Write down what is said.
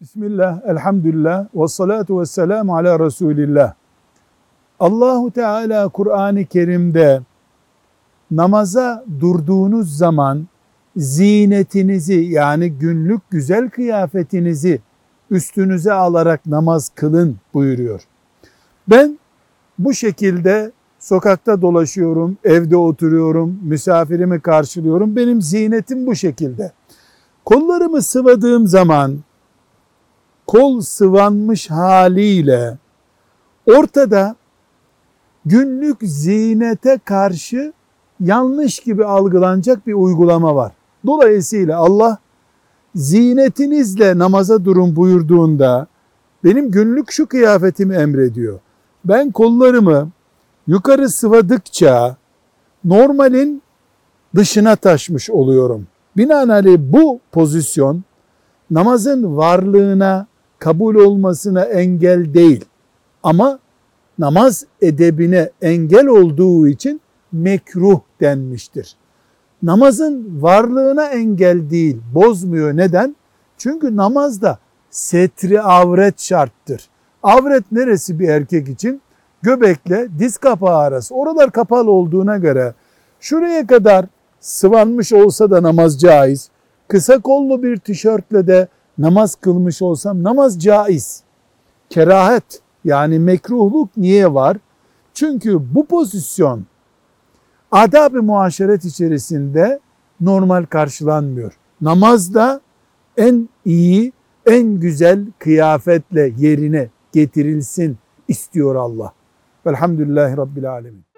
Bismillah, elhamdülillah, ve salatu ve selamu ala Resulillah. Allahu Teala Kur'an-ı Kerim'de namaza durduğunuz zaman zinetinizi yani günlük güzel kıyafetinizi üstünüze alarak namaz kılın buyuruyor. Ben bu şekilde sokakta dolaşıyorum, evde oturuyorum, misafirimi karşılıyorum. Benim zinetim bu şekilde. Kollarımı sıvadığım zaman kol sıvanmış haliyle ortada günlük zinete karşı yanlış gibi algılanacak bir uygulama var. Dolayısıyla Allah zinetinizle namaza durun buyurduğunda benim günlük şu kıyafetimi emrediyor. Ben kollarımı yukarı sıvadıkça normalin dışına taşmış oluyorum. Binaenaleyh bu pozisyon namazın varlığına, kabul olmasına engel değil. Ama namaz edebine engel olduğu için mekruh denmiştir. Namazın varlığına engel değil, bozmuyor. Neden? Çünkü namazda setri avret şarttır. Avret neresi bir erkek için? Göbekle diz kapağı arası. Oralar kapalı olduğuna göre şuraya kadar sıvanmış olsa da namaz caiz. Kısa kollu bir tişörtle de namaz kılmış olsam namaz caiz. Kerahet yani mekruhluk niye var? Çünkü bu pozisyon adab-ı muaşeret içerisinde normal karşılanmıyor. Namazda en iyi, en güzel kıyafetle yerine getirilsin istiyor Allah. Velhamdülillahi Rabbil Alemin.